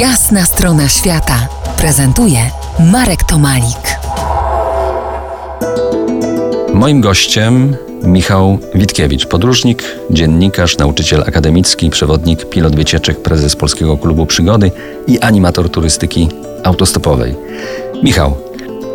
Jasna strona świata prezentuje Marek Tomalik. Moim gościem Michał Witkiewicz, podróżnik, dziennikarz, nauczyciel akademicki, przewodnik, pilot wycieczek, prezes Polskiego Klubu Przygody i animator turystyki autostopowej. Michał,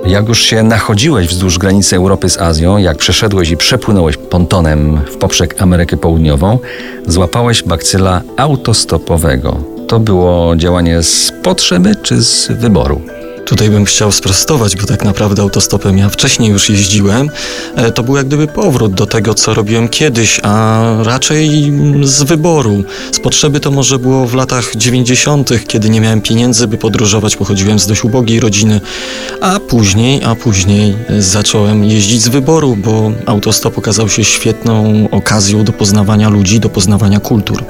jak już się nachodziłeś wzdłuż granicy Europy z Azją, jak przeszedłeś i przepłynąłeś pontonem w poprzek Amerykę Południową, złapałeś bakcyla autostopowego. To było działanie z potrzeby czy z wyboru? Tutaj bym chciał sprostować, bo tak naprawdę autostopem ja wcześniej już jeździłem. E, To był jak gdyby powrót do tego, co robiłem kiedyś, a raczej z wyboru. Z potrzeby to może było w latach 90., kiedy nie miałem pieniędzy, by podróżować, pochodziłem z dość ubogiej rodziny, a później, a później zacząłem jeździć z wyboru, bo autostop okazał się świetną okazją do poznawania ludzi, do poznawania kultur.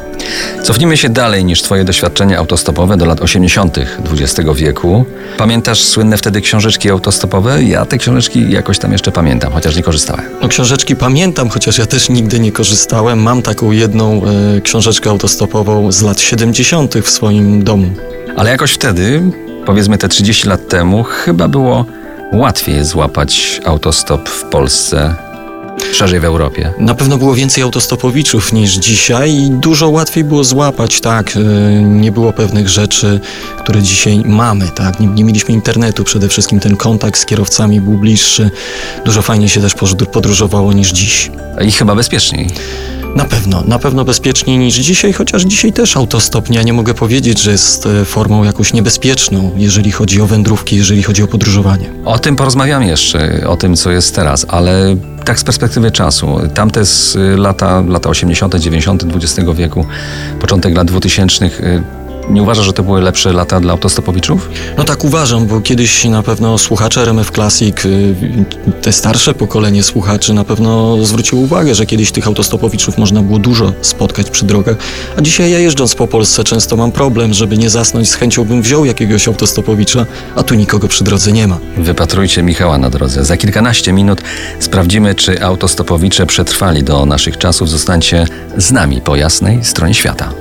Cofnijmy się dalej niż Twoje doświadczenie autostopowe do lat 80. XX wieku. Pamiętasz słynne wtedy książeczki autostopowe? Ja te książeczki jakoś tam jeszcze pamiętam, chociaż nie korzystałem. No książeczki pamiętam, chociaż ja też nigdy nie korzystałem. Mam taką jedną e, książeczkę autostopową z lat 70. w swoim domu. Ale jakoś wtedy, powiedzmy te 30 lat temu, chyba było łatwiej złapać autostop w Polsce, szerzej w Europie. Na pewno było więcej autostopowiczów niż dzisiaj i dużo łatwiej było złapać, tak. e, Nie było pewnych rzeczy, które dzisiaj mamy, tak. Nie, nie mieliśmy internetu, przede wszystkim ten kontakt z kierowcami był bliższy. Dużo fajnie się też podróż- podróżowało niż dziś. I chyba bezpieczniej. Na pewno, na pewno bezpieczniej niż dzisiaj, chociaż dzisiaj też autostop, ja nie mogę powiedzieć, że jest e, formą jakąś niebezpieczną, jeżeli chodzi o wędrówki, jeżeli chodzi o podróżowanie. O tym porozmawiamy jeszcze, o tym, co jest teraz, ale tak z perspektywy czasu. Tamte z y, lata, lata 80., 90. XX wieku, początek lat 2000. Nie uważasz, że to były lepsze lata dla autostopowiczów? No tak uważam, bo kiedyś na pewno słuchacze RMF Classic, y, te starsze pokolenie słuchaczy na pewno zwróciło uwagę, że kiedyś tych autostopowiczów można było dużo spotkać przy drogach, a dzisiaj ja jeżdżąc po Polsce często mam problem, żeby nie zasnąć, z chęcią bym wziął jakiegoś autostopowicza, a tu nikogo przy drodze nie ma. Wypatrujcie Michała na drodze. Za kilkanaście minut sprawdzimy, czy autostopowicze przetrwali do naszych czasów. Zostańcie z nami po jasnej stronie świata.